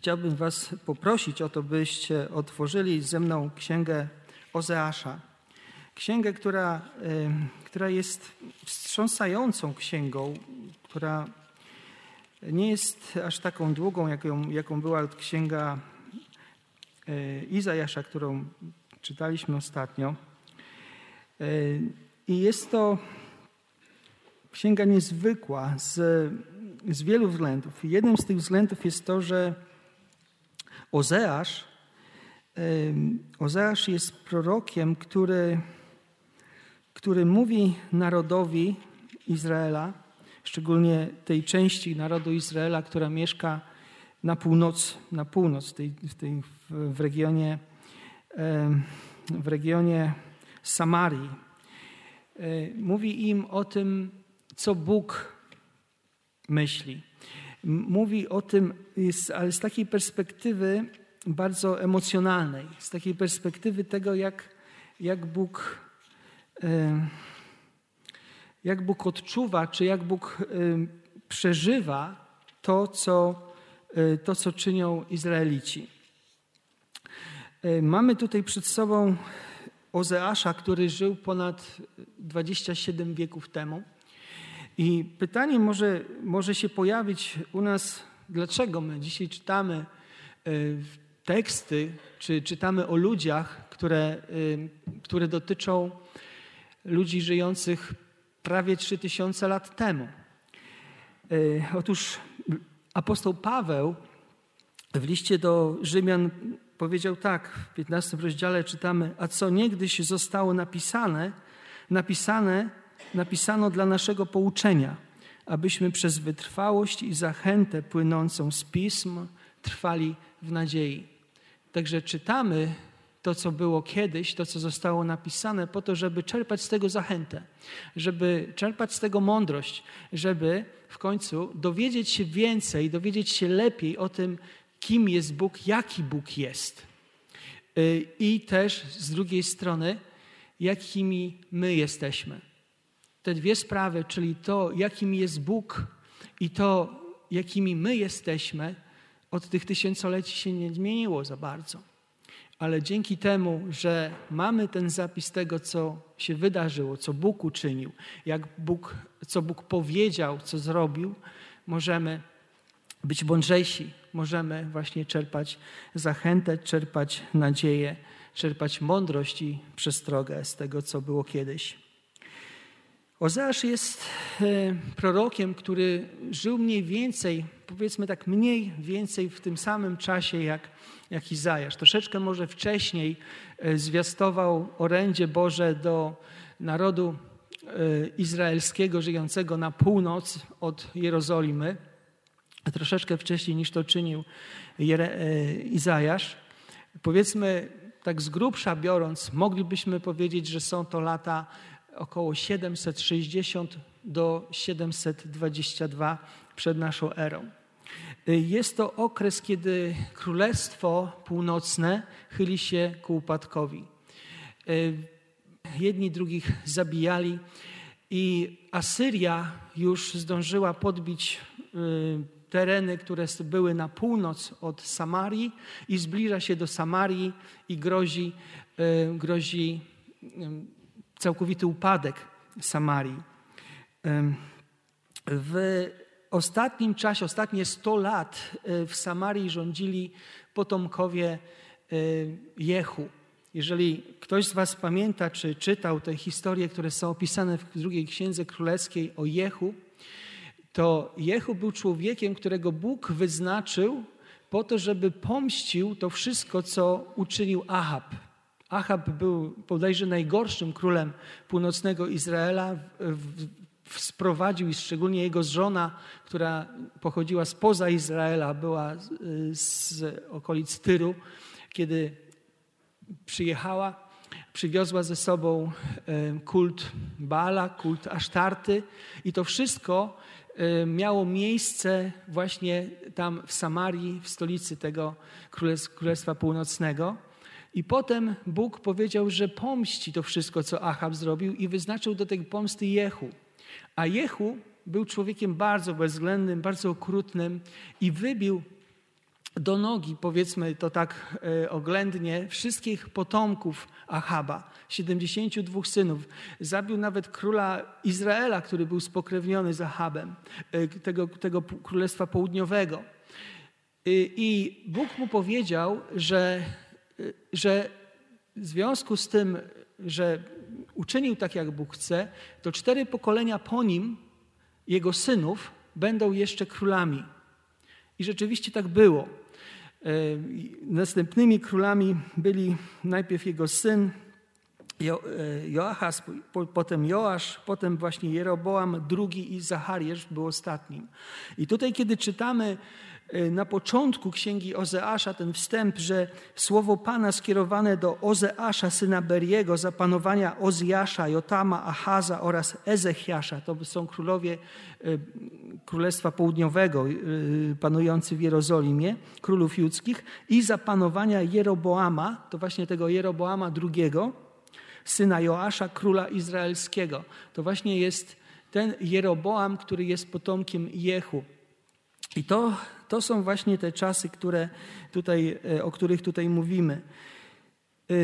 chciałbym Was poprosić o to, byście otworzyli ze mną księgę Ozeasza. Księgę, która, która jest wstrząsającą księgą, która nie jest aż taką długą, jaką, jaką była księga e, Izajasza, którą czytaliśmy ostatnio. E, I jest to księga niezwykła z, z wielu względów. Jednym z tych względów jest to, że Ozeasz, Ozeasz jest prorokiem, który, który mówi narodowi Izraela, szczególnie tej części narodu Izraela, która mieszka na północ, na północ tej, w, tej, w, regionie, w regionie Samarii. E, mówi im o tym, co Bóg myśli. Mówi o tym, ale z takiej perspektywy bardzo emocjonalnej, z takiej perspektywy tego, jak, jak Bóg jak Bóg odczuwa, czy jak Bóg przeżywa to, co, y, to, co czynią Izraelici. Mamy tutaj przed sobą Ozeasza, który żył ponad 27 wieków temu. I pytanie może, może się pojawić u nas, dlaczego my dzisiaj czytamy y, teksty, czy czytamy o ludziach, które, y, które dotyczą ludzi żyjących prawie 3000 lat temu. E, otóż apostoł Paweł w liście do Rzymian powiedział tak, w 15 rozdziale czytamy, a co niegdyś zostało napisane, napisane, napisano dla naszego pouczenia, abyśmy przez wytrwałość i zachętę płynącą z pism trwali w nadziei. Także czytamy to, co było kiedyś, to, co zostało napisane, po to, żeby czerpać z tego zachętę, żeby czerpać z tego mądrość, żeby w końcu dowiedzieć się więcej, dowiedzieć się lepiej o tym, kim jest Bóg, jaki Bóg jest. Y, I też z drugiej strony, jakimi my jesteśmy. Te dwie sprawy, czyli to, jakim jest Bóg i to, jakimi my jesteśmy, od tych tysiącoleci się nie zmieniło za bardzo ale dzięki temu, że mamy ten zapis tego, co się wydarzyło, co Bóg uczynił, jak Bóg, co Bóg powiedział, co zrobił, możemy być mądrzejsi, możemy właśnie czerpać zachętę, czerpać nadzieję, czerpać mądrość i przestrogę z tego, co było kiedyś. Ozeasz jest e, prorokiem, który żył mniej więcej, powiedzmy tak, mniej więcej w tym samym czasie jak, jak Izajasz. Troszeczkę może wcześniej e, zwiastował orędzie Boże do narodu e, izraelskiego żyjącego na północ od Jerozolimy. Troszeczkę wcześniej niż to czynił Izajasz. Powiedzmy, tak z grubsza biorąc, moglibyśmy powiedzieć, że są to lata około 760 do 722 przed naszą erą. Jest to okres, kiedy Królestwo Północne chyli się ku upadkowi. Jedni drugich zabijali i Asyria już zdążyła podbić y, tereny, które były na północ od Samarii i zbliża się do Samarii i grozi, y, grozi całkowity upadek Samarii. W ostatnim czasie, ostatnie 100 lat e, w Samarii rządzili potomkowie e, Jehu. Jeżeli ktoś z Was pamięta, czy czytał te historie, które są opisane w drugiej księdze królewskiej o Jehu, to Jehu był człowiekiem, którego Bóg wyznaczył po to, żeby pomścił to wszystko, co uczynił Ahab Achab był bodajże najgorszym królem północnego Izraela. Sprowadził i szczególnie jego żona, która pochodziła spoza Izraela, była z okolic Tyru, kiedy przyjechała, przywiozła ze sobą kult Baala, kult Asztarty i to wszystko miało miejsce właśnie tam w Samarii, w stolicy tego Królestwa Północnego. I potem Bóg powiedział, że pomści to wszystko, co Achab zrobił i wyznaczył do tej pomsty Jehu. A Jehu był człowiekiem bardzo bezwzględnym, bardzo okrutnym i wybił do nogi, powiedzmy to tak e, oględnie, wszystkich potomków Achaba, 72 synów. Zabił nawet króla Izraela, który był spokrewniony z Achabem, e, tego, tego królestwa południowego. I Bóg mu powiedział, że, że w związku z tym, że uczynił tak, jak Bóg chce, to cztery pokolenia po nim, jego synów, będą jeszcze królami. I rzeczywiście tak było. E, następnymi królami byli najpierw jego syn jo, e, Joachas, potem Joasz, potem właśnie Jeroboam drugi i Zachariasz był ostatnim. I tutaj, kiedy czytamy na początku księgi Ozeasza ten wstęp, że słowo Pana skierowane do Ozeasza, syna Beriego, za panowania Ozjasza, Jotama, Achaza oraz Ezechiasza, to są królowie Królestwa Południowego, panujący w Jerozolimie, królów judzkich, i za panowania Jeroboama, to właśnie tego Jeroboama II, syna Joasza, króla izraelskiego. To właśnie jest ten Jeroboam, który jest potomkiem Jehu. I to, to są właśnie te czasy, które tutaj, e, o których tutaj mówimy. E,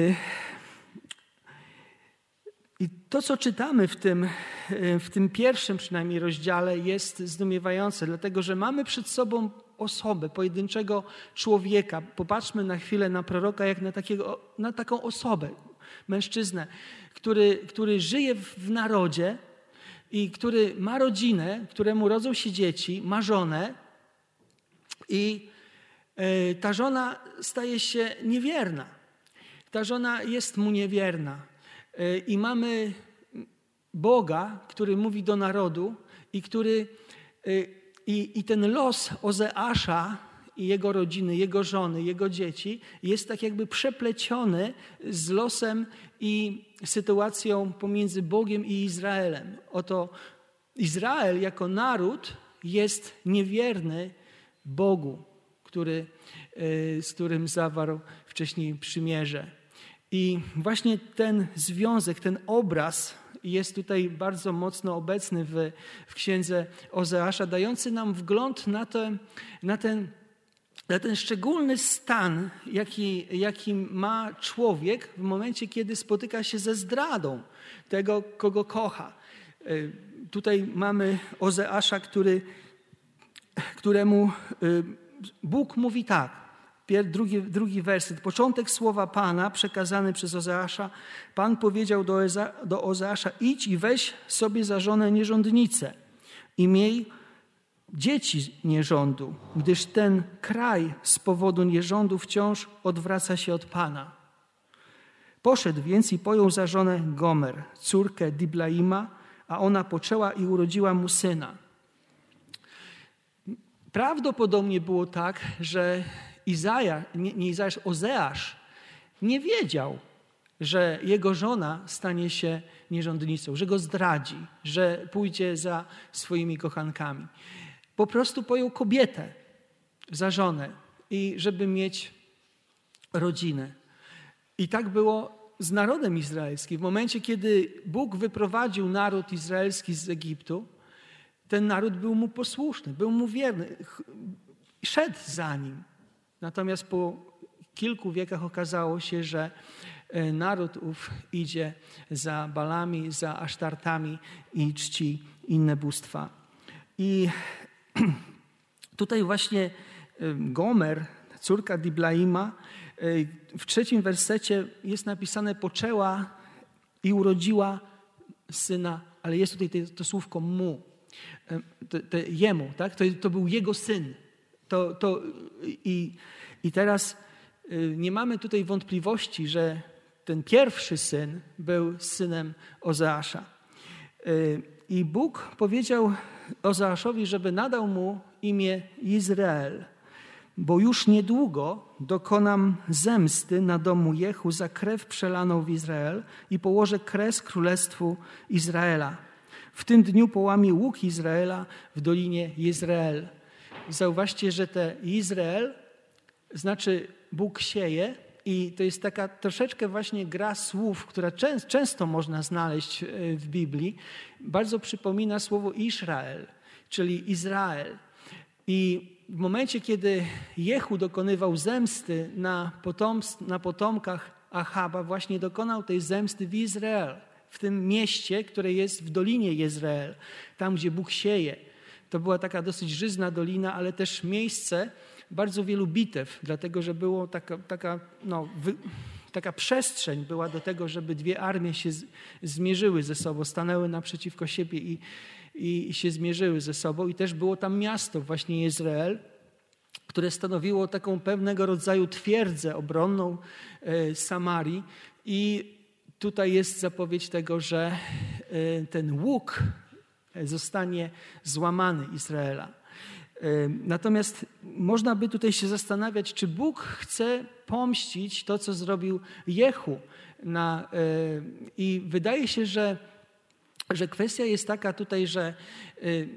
I to, co czytamy w tym, e, w tym pierwszym przynajmniej rozdziale, jest zdumiewające, dlatego że mamy przed sobą osobę, pojedynczego człowieka. Popatrzmy na chwilę na proroka jak na, takiego, na taką osobę, mężczyznę, który, który żyje w narodzie i który ma rodzinę, któremu rodzą się dzieci, ma żonę i e, ta żona staje się niewierna. Ta żona jest mu niewierna. E, I mamy Boga, który mówi do narodu i który e, i, i ten los Ozeasza i jego rodziny, jego żony, jego dzieci jest tak jakby przepleciony z losem i sytuacją pomiędzy Bogiem i Izraelem. Oto Izrael jako naród jest niewierny Bogu, który, e, z którym zawarł wcześniej przymierze. I właśnie ten związek, ten obraz jest tutaj bardzo mocno obecny w, w księdze Ozeasza, dający nam wgląd na, te, na ten na ten szczególny stan, jaki, jaki ma człowiek w momencie, kiedy spotyka się ze zdradą tego, kogo kocha. E, tutaj mamy Ozeasza, który, któremu e, Bóg mówi tak. Drugi, drugi werset. Początek słowa Pana przekazany przez Ozeasza. Pan powiedział do, Eza, do Ozeasza: idź i weź sobie za żonę nierządnicę i miej dzieci nierządu, gdyż ten kraj z powodu nierządu wciąż odwraca się od Pana. Poszedł więc i pojął za żonę Gomer, córkę Diblaima, a ona poczęła i urodziła mu syna. Prawdopodobnie było tak, że Izaja, nie, nie Izajasz, Ozeasz nie wiedział, że jego żona stanie się nierządnicą, że go zdradzi, że pójdzie za swoimi kochankami po prostu pojął kobietę za żonę i żeby mieć rodzinę. I tak było z narodem izraelskim. W momencie, kiedy Bóg wyprowadził naród izraelski z Egiptu, ten naród był mu posłuszny, był mu wierny, szedł za nim. Natomiast po kilku wiekach okazało się, że e, naród ów idzie za balami, za asztartami i czci inne bóstwa. I Tutaj właśnie Gomer, córka Diblaima, w trzecim wersecie jest napisane poczęła i urodziła syna, ale jest tutaj to, to słówko mu, to, to jemu, tak? To, to był jego syn. To, to, i, I teraz nie mamy tutaj wątpliwości, że ten pierwszy syn był synem Ozeasza. I Bóg powiedział Ozeaszowi, żeby nadał mu imię Izrael, bo już niedługo dokonam zemsty na domu Jehu za krew przelaną w Izrael i położę kres królestwu Izraela. W tym dniu połamie łuk Izraela w dolinie Izrael. Zauważcie, że te Izrael znaczy Bóg sieje, i to jest taka troszeczkę właśnie gra słów, która często można znaleźć e, w Biblii. Bardzo przypomina słowo Izrael, czyli Izrael. I w momencie, kiedy Jehu dokonywał zemsty na, potomstw, na potomkach Achaba, właśnie dokonał tej zemsty w Izrael, w tym mieście, które jest w Dolinie Izrael, tam gdzie Bóg sieje. To była taka dosyć żyzna dolina, ale też miejsce bardzo wielu bitew, dlatego że było taka, taka, no, taka przestrzeń była do tego, żeby dwie armie się zmierzyły ze sobą, stanęły naprzeciwko siebie i, i, i się zmierzyły ze sobą. I też było tam miasto, właśnie Izrael, które stanowiło taką pewnego rodzaju twierdzę obronną e, Samarii. I tutaj jest zapowiedź tego, że e, ten łuk zostanie złamany Izraela. Natomiast można by tutaj się zastanawiać, czy Bóg chce pomścić to, co zrobił Jehu. Na, I wydaje się, że, że kwestia jest taka tutaj, że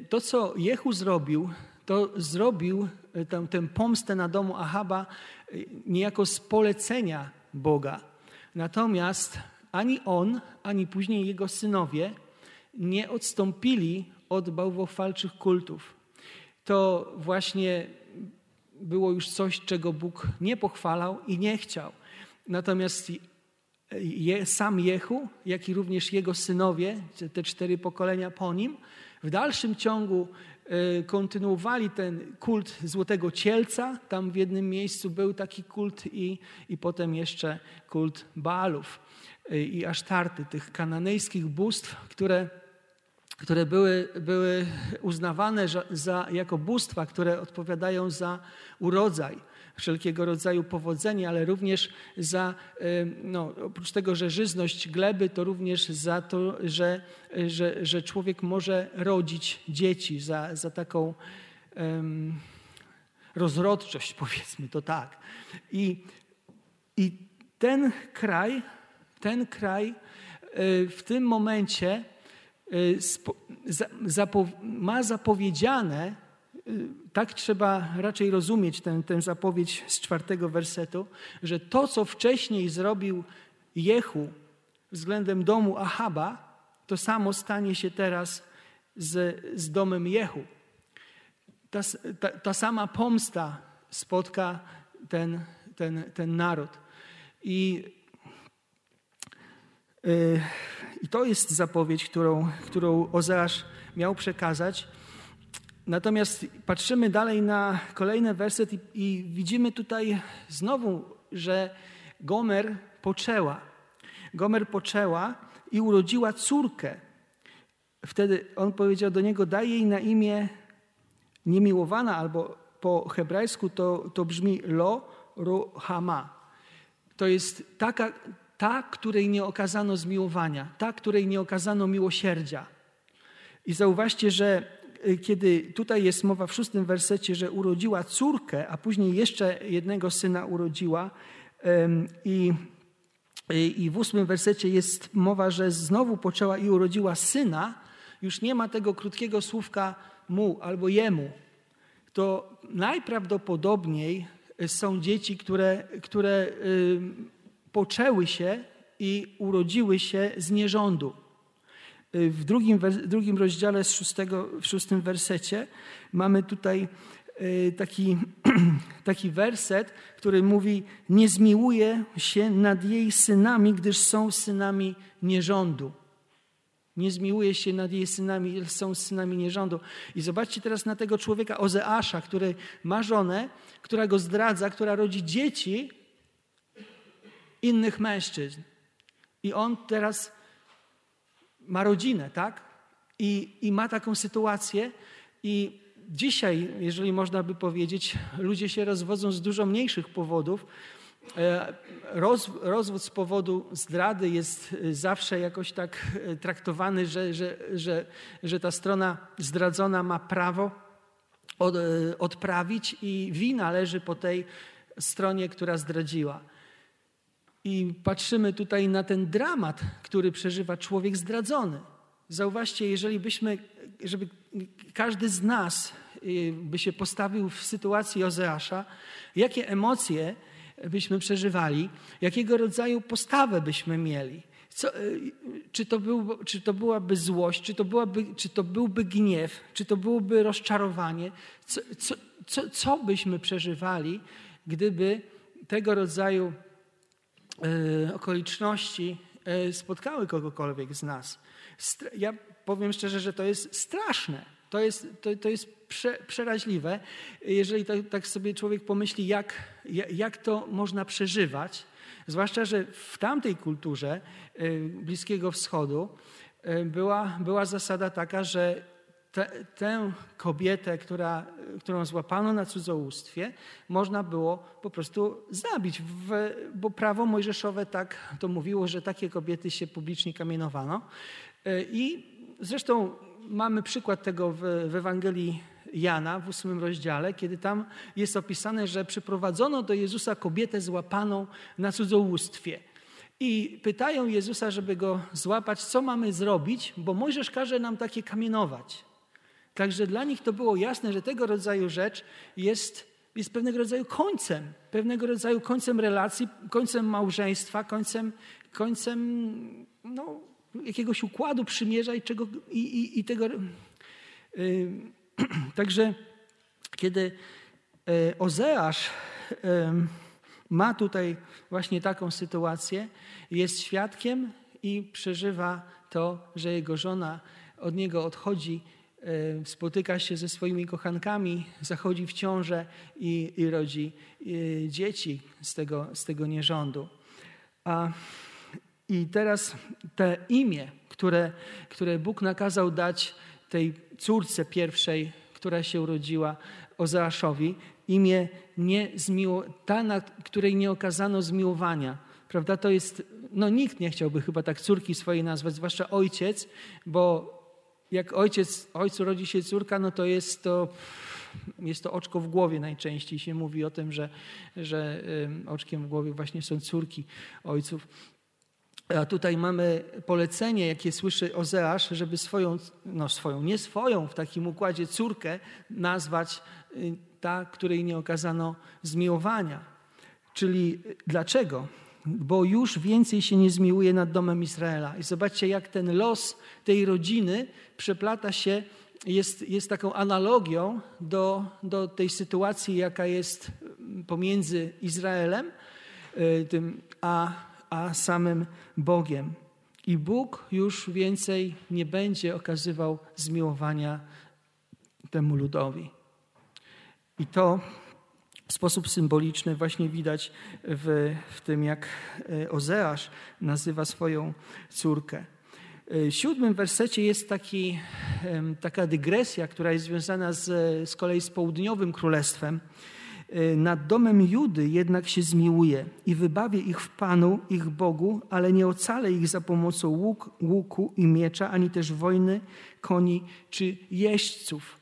to, co Jehu zrobił, to zrobił tę, tę pomstę na domu Ahaba niejako z polecenia Boga. Natomiast ani on, ani później jego synowie nie odstąpili od bałwochwalczych kultów. To właśnie było już coś, czego Bóg nie pochwalał i nie chciał. Natomiast je, sam Jehu, jak i również jego synowie, te cztery pokolenia po nim, w dalszym ciągu kontynuowali ten kult Złotego Cielca. Tam w jednym miejscu był taki kult i, i potem jeszcze kult Baalów y, i Asztarty, tych kananejskich bóstw, które które były, były uznawane za, jako bóstwa, które odpowiadają za urodzaj, wszelkiego rodzaju powodzenie, ale również za, no, oprócz tego, że żyzność gleby, to również za to, że, że, że człowiek może rodzić dzieci, za, za taką um, rozrodczość, powiedzmy to tak. I, I ten kraj, ten kraj e, w tym momencie Y, ma zapowiedziane, tak trzeba raczej rozumieć tę, tę zapowiedź z czwartego wersetu, że to, co wcześniej zrobił Jehu względem domu Ahaba, to samo stanie się teraz z, z domem Jehu. Ta, ta, ta sama pomsta spotka ten, ten, ten naród. I yy, i to jest zapowiedź, którą, którą Ozeasz miał przekazać. Natomiast patrzymy dalej na kolejny werset i, i widzimy tutaj znowu, że Gomer poczęła. Gomer poczęła i urodziła córkę. Wtedy on powiedział do niego: Daj jej na imię niemiłowana, albo po hebrajsku to, to brzmi Lo Ruhama. To jest taka, ta, której nie okazano zmiłowania, ta, której nie okazano miłosierdzia. I zauważcie, że kiedy tutaj jest mowa w szóstym wersecie, że urodziła córkę, a później jeszcze jednego syna urodziła, i, i w ósmym wersecie jest mowa, że znowu poczęła i urodziła syna, już nie ma tego krótkiego słówka mu albo jemu. To najprawdopodobniej są dzieci, które, które poczęły się i urodziły się z nierządu. Y, w drugim, drugim rozdziale z szóstego, w szóstym wersecie mamy tutaj y, taki, taki werset, który mówi: Nie zmiłuje się nad jej synami, gdyż są synami nierządu. Nie zmiłuje się nad jej synami, są synami nierządu. I zobaczcie teraz na tego człowieka Ozeasza, który ma żonę, która go zdradza, która rodzi dzieci, innych mężczyzn. I on teraz ma rodzinę, tak? I, I ma taką sytuację. I dzisiaj, jeżeli można by powiedzieć, ludzie się rozwodzą z dużo mniejszych powodów. E, roz, rozwód z powodu zdrady jest zawsze jakoś tak e, traktowany, że, że, że, że ta strona zdradzona ma prawo od, e, odprawić i wina leży po tej stronie, która zdradziła. I patrzymy tutaj na ten dramat, który przeżywa człowiek zdradzony. Zauważcie, jeżeli byśmy, żeby każdy z nas y, by się postawił w sytuacji Ozeasza, jakie emocje byśmy przeżywali, jakiego rodzaju postawę byśmy mieli. Co, y, czy, to był, czy to byłaby złość, czy to, byłaby, czy to byłby gniew, czy to byłoby rozczarowanie, co, co, co, co byśmy przeżywali, gdyby tego rodzaju okoliczności e, spotkały kogokolwiek z nas. Ja powiem szczerze, że to jest straszne. To jest, to, to jest prze, przeraźliwe, jeżeli tak, tak sobie człowiek pomyśli, jak, jak to można przeżywać. Zwłaszcza, że w tamtej kulturze Bliskiego Wschodu była, była zasada taka, że te, tę kobietę, która, którą złapano na cudzołóstwie, można było po prostu zabić, w, bo prawo mojżeszowe tak to mówiło, że takie kobiety się publicznie kamienowano. E, I zresztą mamy przykład tego w, w Ewangelii Jana w ósmym rozdziale, kiedy tam jest opisane, że przyprowadzono do Jezusa kobietę złapaną na cudzołóstwie. I pytają Jezusa, żeby go złapać, co mamy zrobić, bo Mojżesz każe nam takie kamienować. Także dla nich to było jasne, że tego rodzaju rzecz jest, jest pewnego rodzaju końcem, pewnego rodzaju końcem relacji, końcem małżeństwa, końcem, końcem no, jakiegoś układu przymierza i, czego, i, i, i tego. Yy, także kiedy yy, Ozeasz yy, ma tutaj właśnie taką sytuację, jest świadkiem i przeżywa to, że jego żona od niego odchodzi spotyka się ze swoimi kochankami, zachodzi w ciążę i, i rodzi e, dzieci z tego, z tego nierządu. A, I teraz te imię, które, które Bóg nakazał dać tej córce pierwszej, która się urodziła, Ozeaszowi, imię nie zmiło, ta, na której nie okazano zmiłowania. Prawda? To jest, no nikt nie chciałby chyba tak córki swojej nazwać, zwłaszcza ojciec, bo jak ojciec, ojcu rodzi się córka, no to jest to, jest to oczko w głowie najczęściej się mówi o tym, że, że oczkiem w głowie właśnie są córki ojców. A tutaj mamy polecenie, jakie słyszy Ozeasz, żeby swoją, no swoją, nie swoją w takim układzie córkę nazwać y, ta, której nie okazano zmiłowania. Czyli dlaczego? Bo już więcej się nie zmiłuje nad domem Izraela. I zobaczcie, jak ten los tej rodziny przeplata się, jest, jest taką analogią do, do tej sytuacji, jaka jest pomiędzy Izraelem y, tym, a, a samym Bogiem. I Bóg już więcej nie będzie okazywał zmiłowania temu ludowi. I to w sposób symboliczny właśnie widać w, w tym, jak e, Ozeasz nazywa swoją córkę. W siódmym wersecie jest taki, taka dygresja, która jest związana z, z kolei z południowym królestwem. E, nad domem Judy jednak się zmiłuje i wybawię ich w Panu, ich Bogu, ale nie ocalę ich za pomocą łuk, łuku i miecza, ani też wojny, koni czy jeźdźców.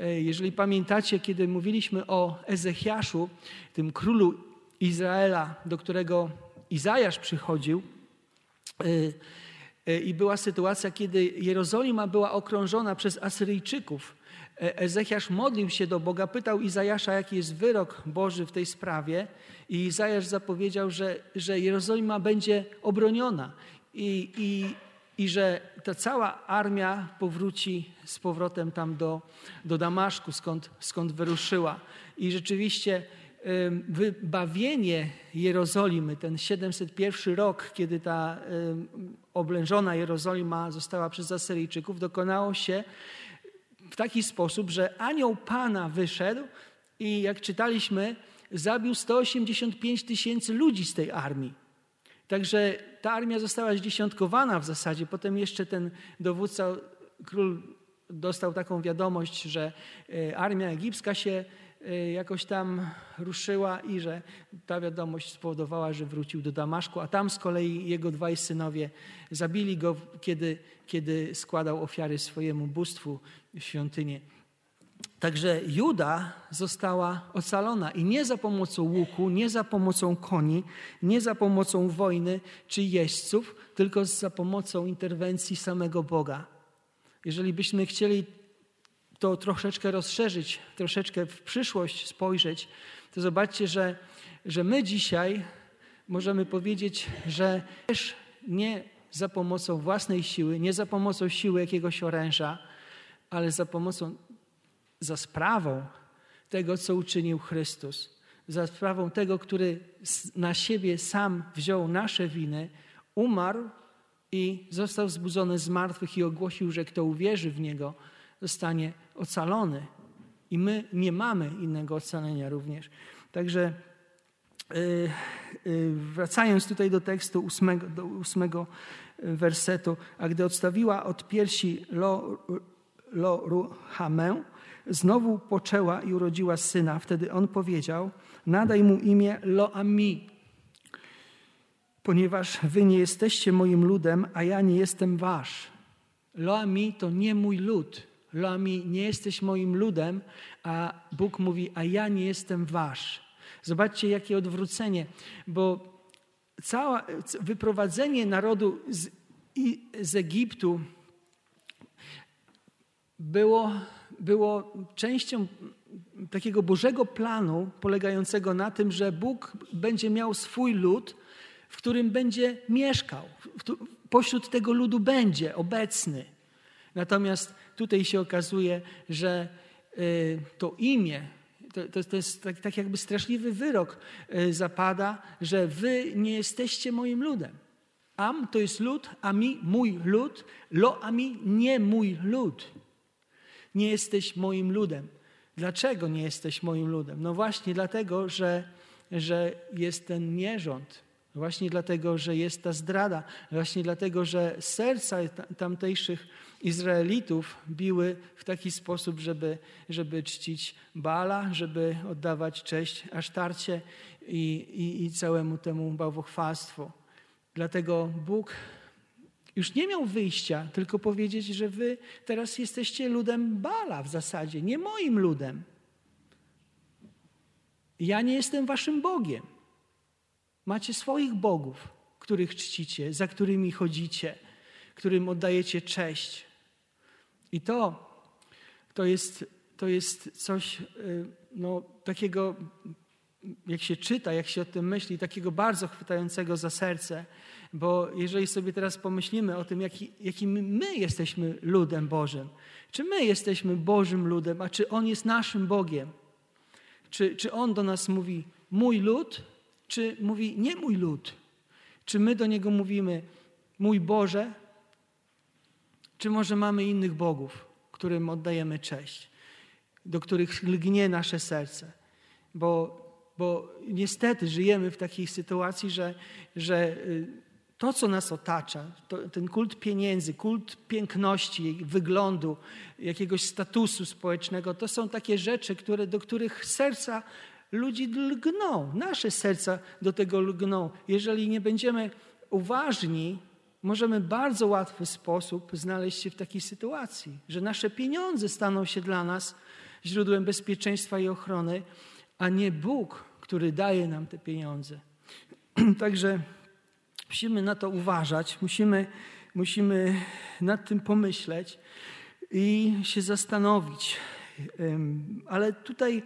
E, jeżeli pamiętacie, kiedy mówiliśmy o Ezechiaszu, tym królu Izraela, do którego Izajasz przychodził, e, e, i była sytuacja, kiedy Jerozolima była okrążona przez Asyryjczyków. Ezechiasz modlił się do Boga, pytał Izajasza, jaki jest wyrok Boży w tej sprawie, i Izajasz zapowiedział, że, że Jerozolima będzie obroniona. I, i i że ta cała armia powróci z powrotem tam do, do Damaszku, skąd, skąd wyruszyła. I rzeczywiście wybawienie Jerozolimy, ten 701 rok, kiedy ta oblężona Jerozolima została przez Asyryjczyków, dokonało się w taki sposób, że anioł Pana wyszedł i jak czytaliśmy, zabił 185 tysięcy ludzi z tej armii. Także ta armia została zdziesiątkowana w zasadzie. Potem jeszcze ten dowódca, król dostał taką wiadomość, że e, armia egipska się e, jakoś tam ruszyła i że ta wiadomość spowodowała, że wrócił do Damaszku, a tam z kolei jego dwaj synowie zabili go, kiedy, kiedy składał ofiary swojemu bóstwu w świątyni. Także Juda została ocalona i nie za pomocą łuku, nie za pomocą koni, nie za pomocą wojny czy jeźdźców, tylko za pomocą interwencji samego Boga. Jeżeli byśmy chcieli to troszeczkę rozszerzyć, troszeczkę w przyszłość spojrzeć, to zobaczcie, że, że my dzisiaj możemy powiedzieć, że też nie za pomocą własnej siły, nie za pomocą siły jakiegoś oręża, ale za pomocą za sprawą tego, co uczynił Chrystus. Za sprawą tego, który na siebie sam wziął nasze winy, umarł i został wzbudzony z martwych i ogłosił, że kto uwierzy w Niego, zostanie ocalony. I my nie mamy innego ocalenia również. Także yy, yy, wracając tutaj do tekstu ósmego, do ósmego wersetu, a gdy odstawiła od piersi Lo, Lo Ruhamę, znowu poczęła i urodziła syna. Wtedy on powiedział, nadaj mu imię Loami, ponieważ wy nie jesteście moim ludem, a ja nie jestem wasz. Loami to nie mój lud. Loami nie jesteś moim ludem, a Bóg mówi, a ja nie jestem wasz. Zobaczcie, jakie odwrócenie, bo całe wyprowadzenie narodu z, z Egiptu było, było częścią takiego Bożego planu, polegającego na tym, że Bóg będzie miał swój lud, w którym będzie mieszkał. Pośród tego ludu będzie obecny. Natomiast tutaj się okazuje, że y, to imię, to, to, jest tak, tak, jakby straszliwy wyrok y, zapada, że wy nie jesteście moim ludem. Am to jest lud, ami mój lud, lo ami nie mój lud. Nie jesteś moim ludem. Dlaczego nie jesteś moim ludem? No właśnie dlatego, że, że jest ten nierząd, Właśnie dlatego, że jest ta zdrada, właśnie dlatego, że serca tamtejszych Izraelitów biły w taki sposób, żeby, żeby czcić Bala, żeby oddawać cześć Asztarcie i, i, i całemu temu bałwochwalstwu. Dlatego Bóg już nie miał wyjścia, tylko powiedzieć, że wy teraz jesteście ludem Bala w zasadzie, nie moim ludem. Ja nie jestem waszym Bogiem. Macie swoich bogów, których czcicie, za którymi chodzicie, którym oddajecie cześć. I to, to, jest, to jest coś y, no, takiego, jak się czyta, jak się o tym myśli, takiego bardzo chwytającego za serce. Bo jeżeli sobie teraz pomyślimy o tym, jaki, jakim my jesteśmy ludem Bożym, czy my jesteśmy Bożym ludem, a czy On jest naszym Bogiem, czy, czy On do nas mówi, mój lud, czy mówi nie mój lud? Czy my do niego mówimy mój Boże? Czy może mamy innych bogów, którym oddajemy cześć, do których lgnie nasze serce? Bo, bo niestety żyjemy w takiej sytuacji, że, że y, to, co nas otacza, to, ten kult pieniędzy, kult piękności, wyglądu, jakiegoś statusu społecznego, to są takie rzeczy, które, do których serca ludzi lgną, nasze serca do tego lgną. Jeżeli nie będziemy uważni, możemy w bardzo łatwy sposób znaleźć się w takiej sytuacji, że nasze pieniądze staną się dla nas źródłem bezpieczeństwa i ochrony, a nie Bóg, który daje nam te pieniądze. Także musimy na to uważać, musimy, musimy nad tym pomyśleć i się zastanowić. Ale tutaj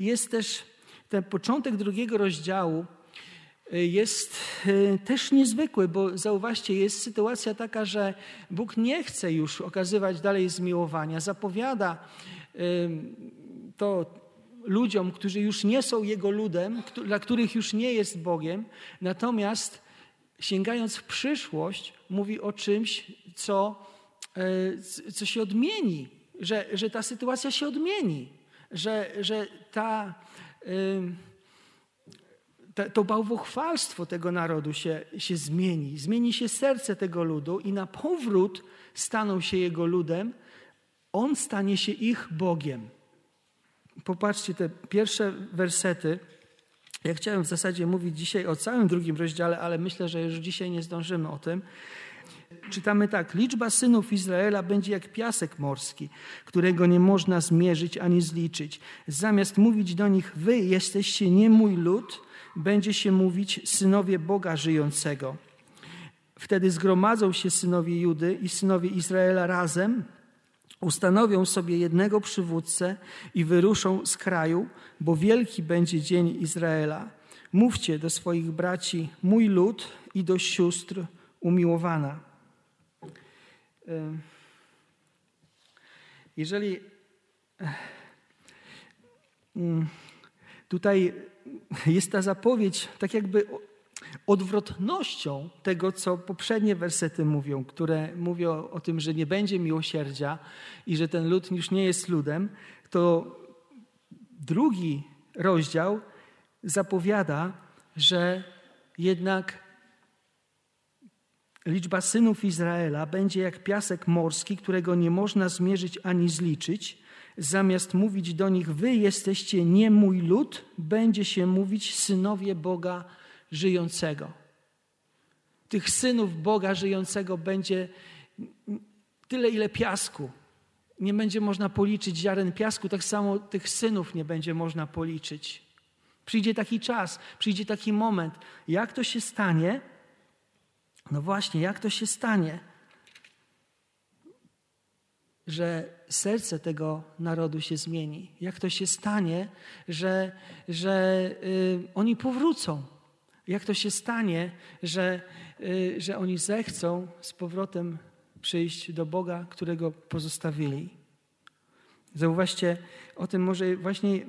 jest też ten początek drugiego rozdziału y, jest y, też niezwykły, bo zauważcie, jest sytuacja taka, że Bóg nie chce już okazywać dalej zmiłowania. Zapowiada to ludziom, którzy już nie są Jego ludem, dla których już nie jest Bogiem, natomiast sięgając w przyszłość, mówi o czymś, co, y, co się odmieni, że, że ta sytuacja się odmieni, że, że ta to bałwochwalstwo tego narodu się, się zmieni. Zmieni się serce tego ludu i na powrót staną się jego ludem. On stanie się ich Bogiem. Popatrzcie te pierwsze wersety. Ja chciałem w zasadzie mówić dzisiaj o całym drugim rozdziale, ale myślę, że już dzisiaj nie zdążymy o tym czytamy tak: Liczba synów Izraela będzie jak piasek morski, którego nie można zmierzyć ani zliczyć. Zamiast mówić do nich, wy jesteście nie mój lud, będzie się mówić synowie Boga żyjącego. Wtedy zgromadzą się synowie Judy i synowie Izraela razem, ustanowią sobie jednego przywódcę i wyruszą z kraju, bo wielki będzie dzień Izraela. Mówcie do swoich braci, mój lud i do sióstr umiłowana. Jeżeli tutaj jest ta zapowiedź tak jakby odwrotnością tego, co poprzednie wersety mówią, które mówią o tym, że nie będzie miłosierdzia i że ten lud już nie jest ludem, to drugi rozdział zapowiada, że jednak liczba synów Izraela będzie jak piasek morski, którego nie można zmierzyć ani zliczyć. Zamiast mówić do nich, wy jesteście nie mój lud, będzie się mówić synowie Boga żyjącego. Tych synów Boga żyjącego będzie tyle, ile piasku. Nie będzie można policzyć ziaren piasku, tak samo tych synów nie będzie można policzyć. Przyjdzie taki czas, przyjdzie taki moment. Jak to się stanie? No właśnie, jak to się stanie, że serce tego narodu się zmieni? Jak to się stanie, że, że y, oni powrócą? Jak to się stanie, że, y, że oni zechcą z powrotem przyjść do Boga, którego pozostawili? Zauważcie, o tym może właśnie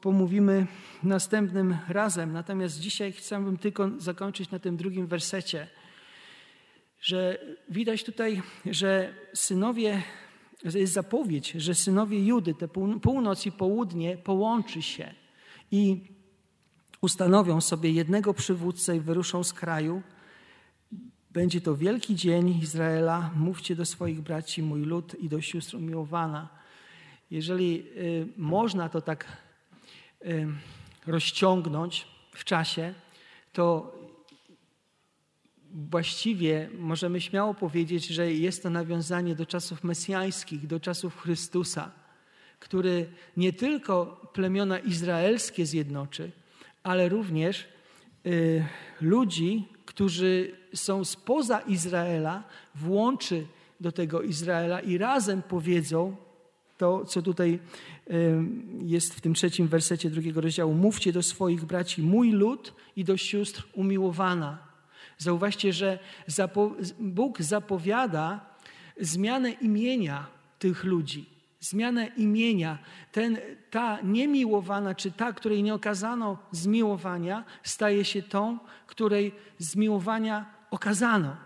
pomówimy następnym razem. Natomiast dzisiaj chciałbym tylko zakończyć na tym drugim wersecie, że widać tutaj, że synowie, jest zapowiedź, że synowie Judy, te północ i południe połączy się i ustanowią sobie jednego przywódcę i wyruszą z kraju. Będzie to wielki dzień Izraela. Mówcie do swoich braci, mój lud i do sióstr umiłowana. Jeżeli y, można to tak y, rozciągnąć w czasie, to właściwie możemy śmiało powiedzieć, że jest to nawiązanie do czasów mesjańskich, do czasów Chrystusa, który nie tylko plemiona izraelskie zjednoczy, ale również y, ludzi, którzy są spoza Izraela, włączy do tego Izraela i razem powiedzą to, co tutaj jest w tym trzecim wersecie drugiego rozdziału. Mówcie do swoich braci, mój lud i do sióstr umiłowana. Zauważcie, że Bóg zapowiada zmianę imienia tych ludzi. Zmianę imienia. Ten, ta niemiłowana, czy ta, której nie okazano zmiłowania, staje się tą, której zmiłowania okazano.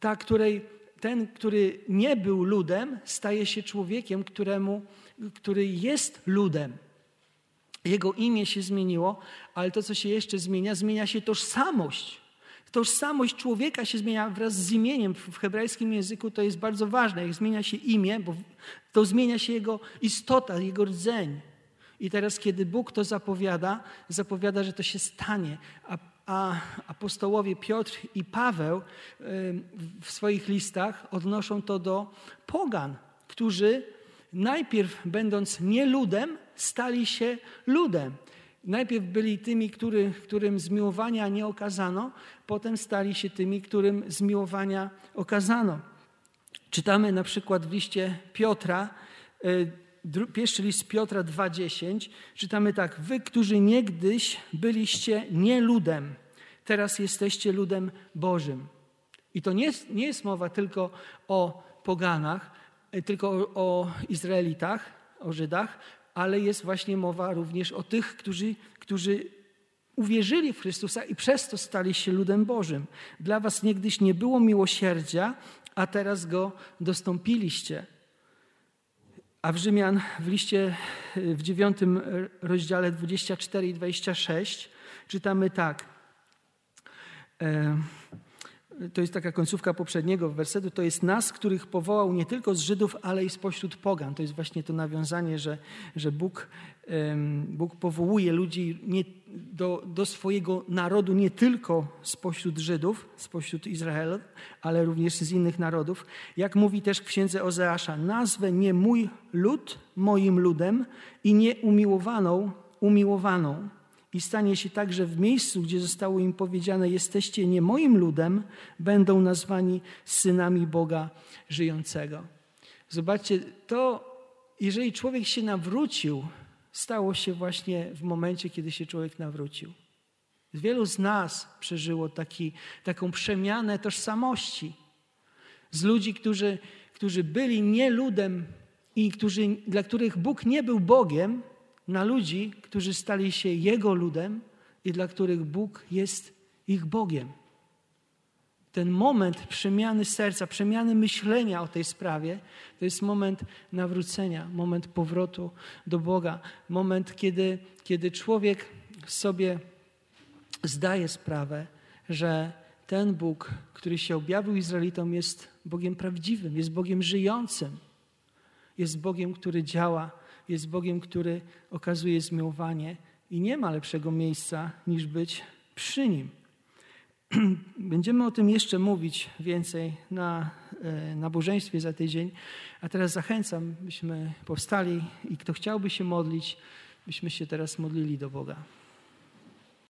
Ta, której ten, który nie był ludem, staje się człowiekiem, któremu, który jest ludem. Jego imię się zmieniło, ale to, co się jeszcze zmienia, zmienia się tożsamość. Tożsamość człowieka się zmienia wraz z imieniem. W hebrajskim języku to jest bardzo ważne. Jak zmienia się imię, bo to zmienia się jego istota, jego rdzeń. I teraz, kiedy Bóg to zapowiada, zapowiada, że to się stanie. A a apostołowie Piotr i Paweł w swoich listach odnoszą to do pogan, którzy najpierw będąc nie ludem, stali się ludem. Najpierw byli tymi, który, którym zmiłowania nie okazano, potem stali się tymi, którym zmiłowania okazano. Czytamy na przykład w liście Piotra, e, pierwszy list Piotra 2,10, czytamy tak: Wy, którzy niegdyś byliście nie ludem, teraz jesteście ludem Bożym. I to nie jest, nie jest mowa tylko o poganach, e, tylko o, o Izraelitach, o Żydach, ale jest właśnie mowa również o tych, którzy, którzy uwierzyli w Chrystusa i przez to stali się ludem Bożym. Dla was niegdyś nie było miłosierdzia, a teraz go dostąpiliście. A w Rzymian w liście w dziewiątym rozdziale 24 i 26 czytamy tak. E, to jest taka końcówka poprzedniego wersetu, to jest nas, których powołał nie tylko z Żydów, ale i spośród pogan. To jest właśnie to nawiązanie, że, że Bóg, Bóg powołuje ludzi nie, do, do swojego narodu nie tylko spośród Żydów, spośród Izraela, ale również z innych narodów. Jak mówi też w księdze Ozeasza, nazwę nie mój lud moim ludem i nie umiłowaną umiłowaną. I stanie się tak, że w miejscu, gdzie zostało im powiedziane: Jesteście nie moim ludem, będą nazwani synami Boga żyjącego. Zobaczcie, to jeżeli człowiek się nawrócił, stało się właśnie w momencie, kiedy się człowiek nawrócił. Wielu z nas przeżyło taki, taką przemianę tożsamości. Z ludzi, którzy, którzy byli nie ludem i którzy, dla których Bóg nie był Bogiem, na ludzi, którzy stali się Jego ludem i dla których Bóg jest ich Bogiem. Ten moment przemiany serca, przemiany myślenia o tej sprawie, to jest moment nawrócenia, moment powrotu do Boga, moment, kiedy, kiedy człowiek sobie zdaje sprawę, że ten Bóg, który się objawił Izraelitom, jest Bogiem prawdziwym, jest Bogiem żyjącym, jest Bogiem, który działa, jest Bogiem, który okazuje zmiłowanie i nie ma lepszego miejsca niż być przy Nim. Będziemy o tym jeszcze mówić więcej na e, nabożeństwie za tydzień, a teraz zachęcam, byśmy powstali i kto chciałby się modlić, byśmy się teraz modlili do Boga.